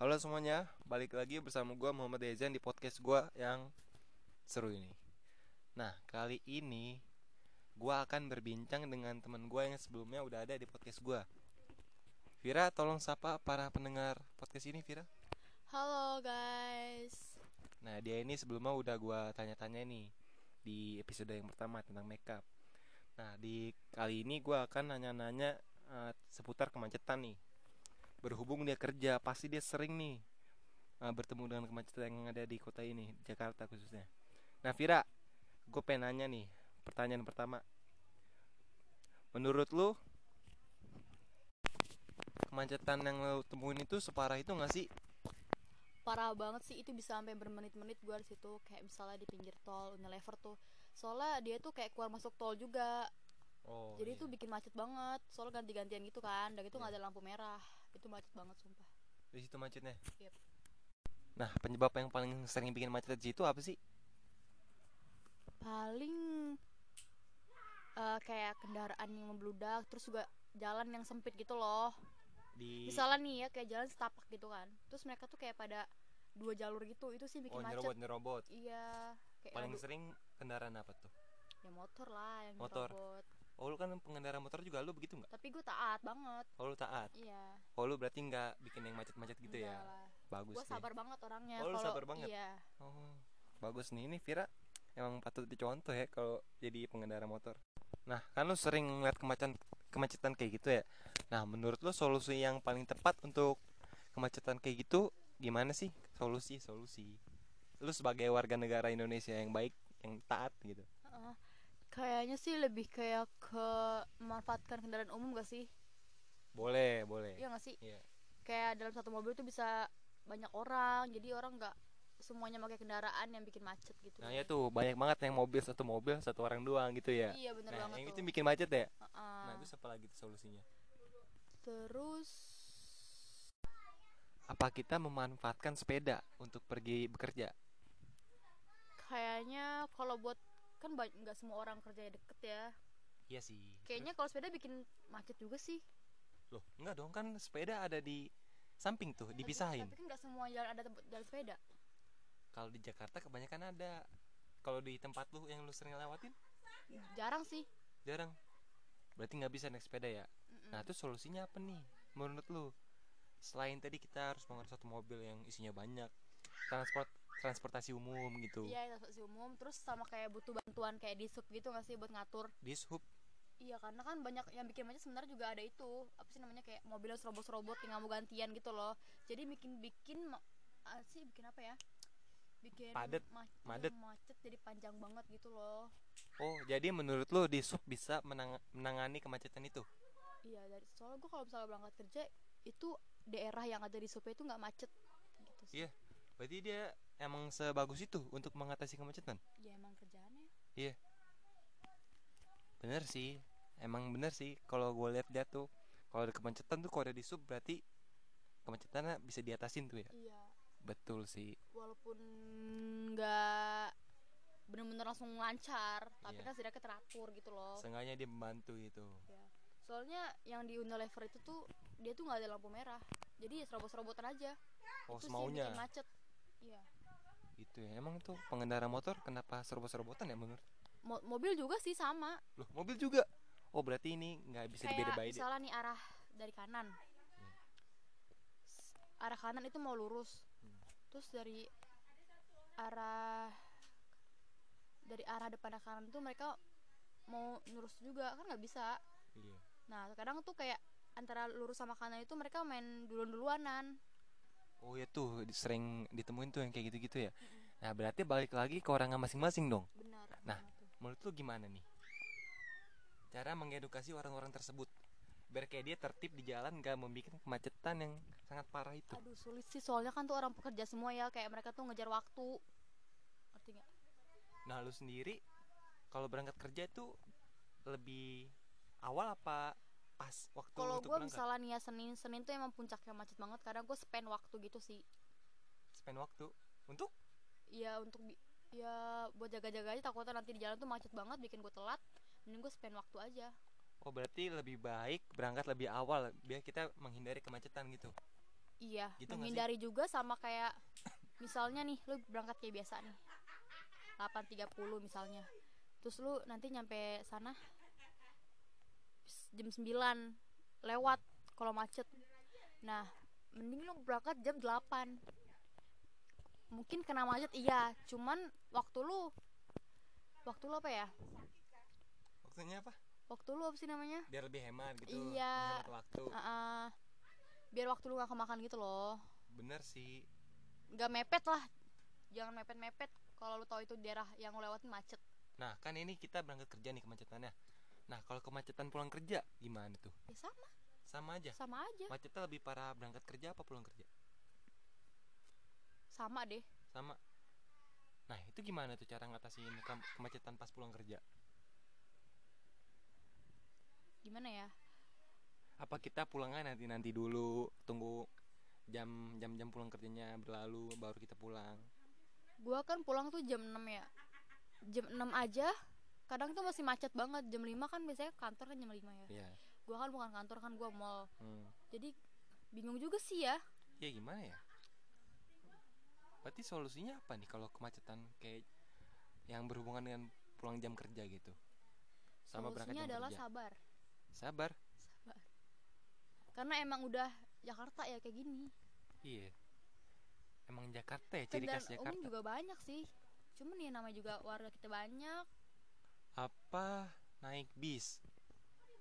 Halo semuanya, balik lagi bersama gue Muhammad Ezan di podcast gue yang seru ini. Nah, kali ini gue akan berbincang dengan teman gue yang sebelumnya udah ada di podcast gue. Vira, tolong sapa para pendengar podcast ini, Vira. Halo guys. Nah, dia ini sebelumnya udah gue tanya-tanya nih di episode yang pertama tentang makeup. Nah, di kali ini gue akan nanya-nanya uh, seputar kemacetan nih berhubung dia kerja pasti dia sering nih uh, bertemu dengan kemacetan yang ada di kota ini Jakarta khususnya nah Vira gue pengen nanya nih pertanyaan pertama menurut lu kemacetan yang lo temuin itu separah itu gak sih Parah banget sih itu bisa sampai bermenit-menit gue di situ kayak misalnya di pinggir tol Unilever tuh. Soalnya dia tuh kayak keluar masuk tol juga. Oh Jadi iya. itu bikin macet banget. Soalnya ganti-gantian gitu kan. Dan itu nggak Iya. ada lampu merah. Itu macet banget sumpah. di situ macetnya Yep. nah penyebab yang paling sering bikin macet di situ apa sih Paling eh, kayak kendaraan yang membludak terus juga jalan yang sempit gitu loh. di Misalnya nih ya kayak jalan setapak gitu kan. Terus mereka tuh kayak pada dua jalur gitu. Itu sih bikin oh macet. nyerobot nyerobot Iya, kayak paling sering kendaraan apa tuh ya motor lah yang Motor. nyerobot. Oh lu kan pengendara motor juga lu begitu nggak Tapi gue taat banget. oh lu taat Iya. oh lu berarti nggak bikin yang macet-macet gitu ya enggak lah. bagus Gue sabar banget orangnya. Oh, lu kalau- sabar banget? Iya. Oh, bagus nih ini Vira emang patut dicontoh ya kalau jadi pengendara motor. Nah, kan lu sering ngeliat kemacetan kemacetan kayak gitu ya. Nah, menurut lu solusi yang paling tepat untuk kemacetan kayak gitu gimana sih? Solusi, solusi. Lu sebagai warga negara Indonesia yang baik, yang taat gitu. Kayaknya sih lebih kayak ke memanfaatkan kendaraan umum gak sih? Boleh, boleh. Iya gak sih? Iya. Kayak dalam satu mobil tuh bisa banyak orang. Jadi orang nggak semuanya pakai kendaraan yang bikin macet gitu. Nah, ya tuh banyak banget yang mobil satu mobil satu orang doang gitu ya. Iya bener Nah, banget yang tuh. itu bikin macet ya. Heeh. Nah, terus apa lagi tuh solusinya? Terus Apa kita memanfaatkan sepeda untuk pergi bekerja? kayaknya kalau buat kan nggak semua orang kerjanya deket ya. Iya sih. Kayaknya kalau sepeda bikin macet juga sih. Loh, enggak dong kan sepeda ada di samping tuh, Tapi- dipisahin. Tapi, kan nggak semua jalan ada jalan sepeda. Kalau di Jakarta kebanyakan ada. Kalau di tempat lu yang lu sering lewatin Jarang sih. jarang. Berarti nggak bisa naik sepeda ya. Mm-mm. Nah, itu solusinya apa nih menurut lu? Selain tadi kita harus mengatur satu mobil yang isinya banyak, transport transportasi umum gitu. Iya, transportasi umum. Terus sama kayak butuh bantuan kayak di sub gitu nggak sih buat ngatur? Di sub Iya, karena kan banyak yang bikin macet sebenarnya juga ada itu. Apa sih namanya kayak mobil serobot-serobot yang mau gantian gitu loh. Jadi bikin bikin ah, sih bikin apa ya? Bikin Padet, macet, madet. macet jadi panjang banget gitu loh. Oh, jadi menurut lu di sub bisa menang- menangani kemacetan itu? Iya, dari soalnya gue kalau misalnya berangkat kerja itu daerah yang ada di sub itu nggak macet gitu sih. Iya. Berarti dia emang sebagus itu untuk mengatasi kemacetan? Ya emang kerjaannya. Bener sih, emang bener sih. Kalau gue lihat dia tuh, kalau ada kemacetan tuh kalau ada di sub berarti kemacetannya bisa diatasin tuh ya. Iya. Betul sih. walaupun nggak bener-bener langsung lancar tapi Iya. kan setidaknya teratur gitu loh Seenggaknya dia membantu gitu. Ya. soalnya yang di Unilever itu tuh dia tuh nggak ada lampu merah jadi ya serobot-serobotan aja Oh, itu sih semaunya. bikin macet iya Gitu ya. Emang tuh pengendara motor kenapa serobot-serobotan ya menurut? Mo- mobil juga sih sama Loh, mobil juga. Oh, berarti ini nggak bisa kayak dibeda-bedain. misalnya nih arah dari kanan Hmm. Arah kanan itu mau lurus Hmm. terus dari arah dari arah depan kanan itu mereka mau lurus juga kan nggak bisa Iya. Nah, kadang tuh kayak antara lurus sama kanan itu mereka main duluan-duluanan. Oh ya tuh sering ditemuin tuh yang kayak gitu-gitu ya. Nah, berarti balik lagi ke orangnya masing-masing dong. Benar. Nah. Menurut lu gimana nih? Cara mengedukasi orang-orang tersebut biar kayak dia tertib di jalan gak membuat kemacetan yang sangat parah itu. Aduh, sulit sih soalnya kan tuh orang pekerja semua ya, kayak mereka tuh ngejar waktu. Ngerti? Nah, lu sendiri kalau berangkat kerja itu lebih awal apa pas waktu Kalau gue misalnya nih ya Senin, Senin tuh emang puncaknya macet banget. Kadang gue spend waktu gitu sih. Spend waktu untuk Ya untuk ya buat jaga-jaga aja takutnya nanti di jalan tuh macet banget bikin gue telat. Mending gue spend waktu aja. Oh, berarti lebih baik berangkat lebih awal biar kita menghindari kemacetan gitu. iya Gitu menghindari juga sama kayak misalnya nih lu berangkat kayak biasa nih 8.30 misalnya terus lu nanti nyampe sana jam 9 lewat kalau macet nah mending lu berangkat jam 8 mungkin kena macet iya cuman waktu lu waktu lu apa ya Maksudnya apa? waktu lu apa sih namanya Biar lebih hemat gitu. Iya. waktu. Ah, ah. biar waktu lu gak kemakan gitu loh Bener sih. nggak mepet lah jangan mepet mepet kalau lu tahu itu daerah yang lu lewatin macet Nah, kan ini kita berangkat kerja nih kemacetannya. Nah, kalau kemacetan pulang kerja gimana tuh? ya sama Sama aja. sama aja Macetnya lebih parah berangkat kerja apa pulang kerja? Sama deh Sama. Nah, itu gimana tuh cara ngatasin ke- kemacetan pas pulang kerja? gimana ya Apa kita pulangnya nanti nanti dulu, tunggu jam jam jam pulang kerjanya berlalu baru kita pulang. gua kan pulang tuh jam 6 ya jam 6 aja kadang tuh masih macet banget jam 5 kan biasanya kantor kan jam 5 ya Iya. gua kan bukan kantor kan gua mall Hmm. jadi bingung juga sih ya Ya gimana ya? Berarti solusinya apa nih kalau kemacetan kayak yang berhubungan dengan pulang jam kerja gitu? Sama berangkat solusinya jam adalah kerja. sabar Sabar. sabar karena emang udah Jakarta ya kayak gini Iya. Emang Jakarta ya ciri khas umum Jakarta. juga banyak sih cuman ya namanya juga warga kita banyak Apa naik bis?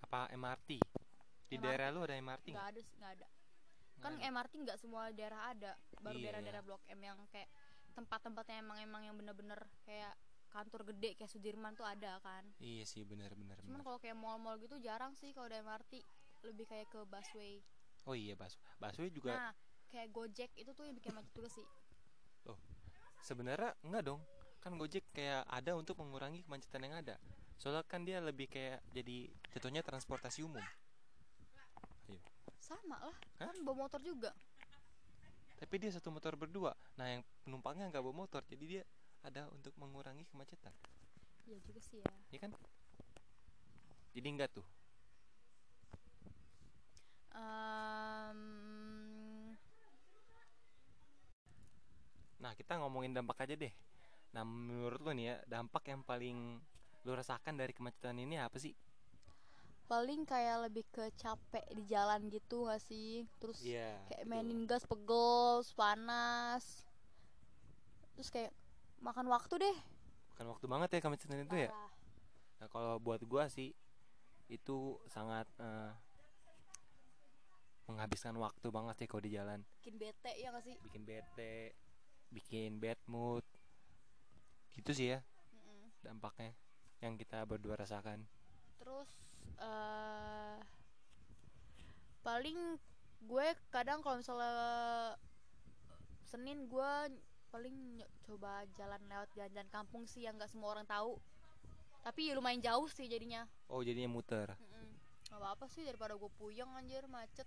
Apa MRT? Di MRT. daerah lu ada MRT nggak ada nggak ada kan ada. MRT nggak semua daerah ada baru Iya, daerah-daerah blok M yang kayak tempat-tempatnya emang emang yang bener-bener kayak kantor gede kayak Sudirman tuh ada kan Iya sih benar cuman kalau kayak mall-mall gitu jarang sih kalau ada MRT lebih kayak ke busway Oh iya bas busway juga nah kayak Gojek itu tuh yang bikin macet juga sih sebenarnya enggak dong. Kan Gojek kayak ada untuk mengurangi kemacetan yang ada. Soalnya kan dia lebih kayak jadi jatuhnya transportasi umum. Sama lah Hah? kan bawa motor juga Tapi dia satu motor berdua. Nah, yang penumpangnya nggak bawa motor, jadi dia ada untuk mengurangi kemacetan. iya juga sih ya Ya kan? Jadi enggak tuh. Em, Nah, kita ngomongin dampak aja deh. Nah, menurut lo nih ya, dampak yang paling lo rasakan dari kemacetan ini apa sih? Paling kayak lebih ke capek di jalan gitu gak sih terus Iya. kayak mainin gas pegel panas terus kayak makan waktu deh Bukan waktu banget ya kemacetan itu ya. Nah, kalau buat gua sih itu sangat eh, menghabiskan waktu banget sih kalau di jalan. bikin bete ya gak sih Bikin bete, bikin bad mood. Gitu sih ya Mm-mm. dampaknya yang kita berdua rasakan. terus eh paling gue kadang kalau misalnya Senin gue paling coba jalan lewat jalan-jalan kampung sih yang nggak semua orang tahu tapi ya lumayan jauh sih jadinya Oh, jadinya muter. Mm-mm. nggak apa-apa sih daripada gue puyeng anjir macet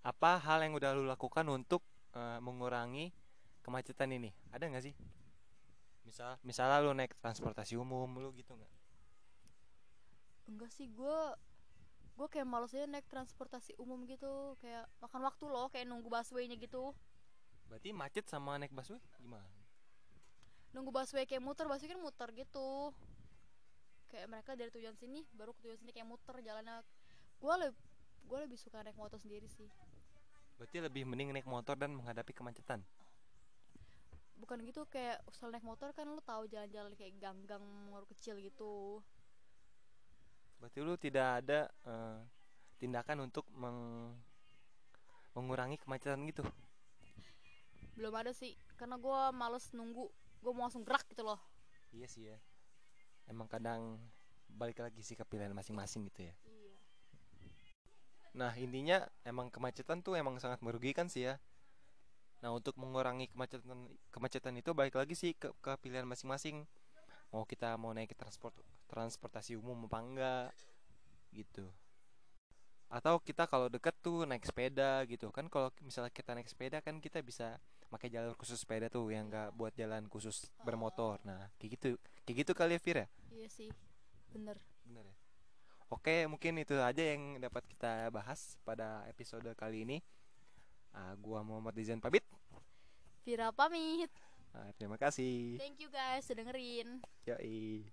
Apa hal yang udah lu lakukan untuk eh, mengurangi kemacetan ini? Ada nggak sih? Misal, misalnya lu naik transportasi umum, lu gitu nggak? Enggak sih gue gue kayak males aja naik transportasi umum gitu. Kayak makan waktu loh kayak nunggu busway-nya gitu. Berarti macet sama naik busway? Gimana? nunggu busway kayak muter busway kan muter gitu. Kayak mereka dari tujuan sini baru ke tujuan sini kayak muter jalannya. Gue lebih gue lebih suka naik motor sendiri sih. Berarti lebih mending naik motor dan menghadapi kemacetan. bukan gitu kayak usah naik motor kan lu tahu jalan-jalan kayak gang-gang kecil gitu Berarti lu tidak ada eh, tindakan untuk meng- mengurangi kemacetan gitu. belum ada sih karena gue males nunggu gue mau langsung gerak gitu loh Iya sih ya. Emang kadang balik lagi sih ke pilihan masing-masing gitu ya. iya Nah intinya emang kemacetan tuh emang sangat merugikan sih ya. Nah untuk mengurangi kemacetan kemacetan itu balik lagi sih ke, ke pilihan masing-masing. Mau kita mau naik transport transportasi umum apa enggak gitu. Atau kita kalau deket tuh naik sepeda gitu kan kalau misalnya kita naik sepeda kan kita bisa pakai jalur khusus sepeda tuh yang enggak buat jalan khusus bermotor. Nah kayak gitu kayak gitu kali ya Fir ya. iya sih bener Bener ya. Oke, mungkin itu aja yang dapat kita bahas pada episode kali ini. Ah, gua Muhammad Dizan pamit. Vira pamit Ah, terima kasih. thank you guys udah dengerin Yoi.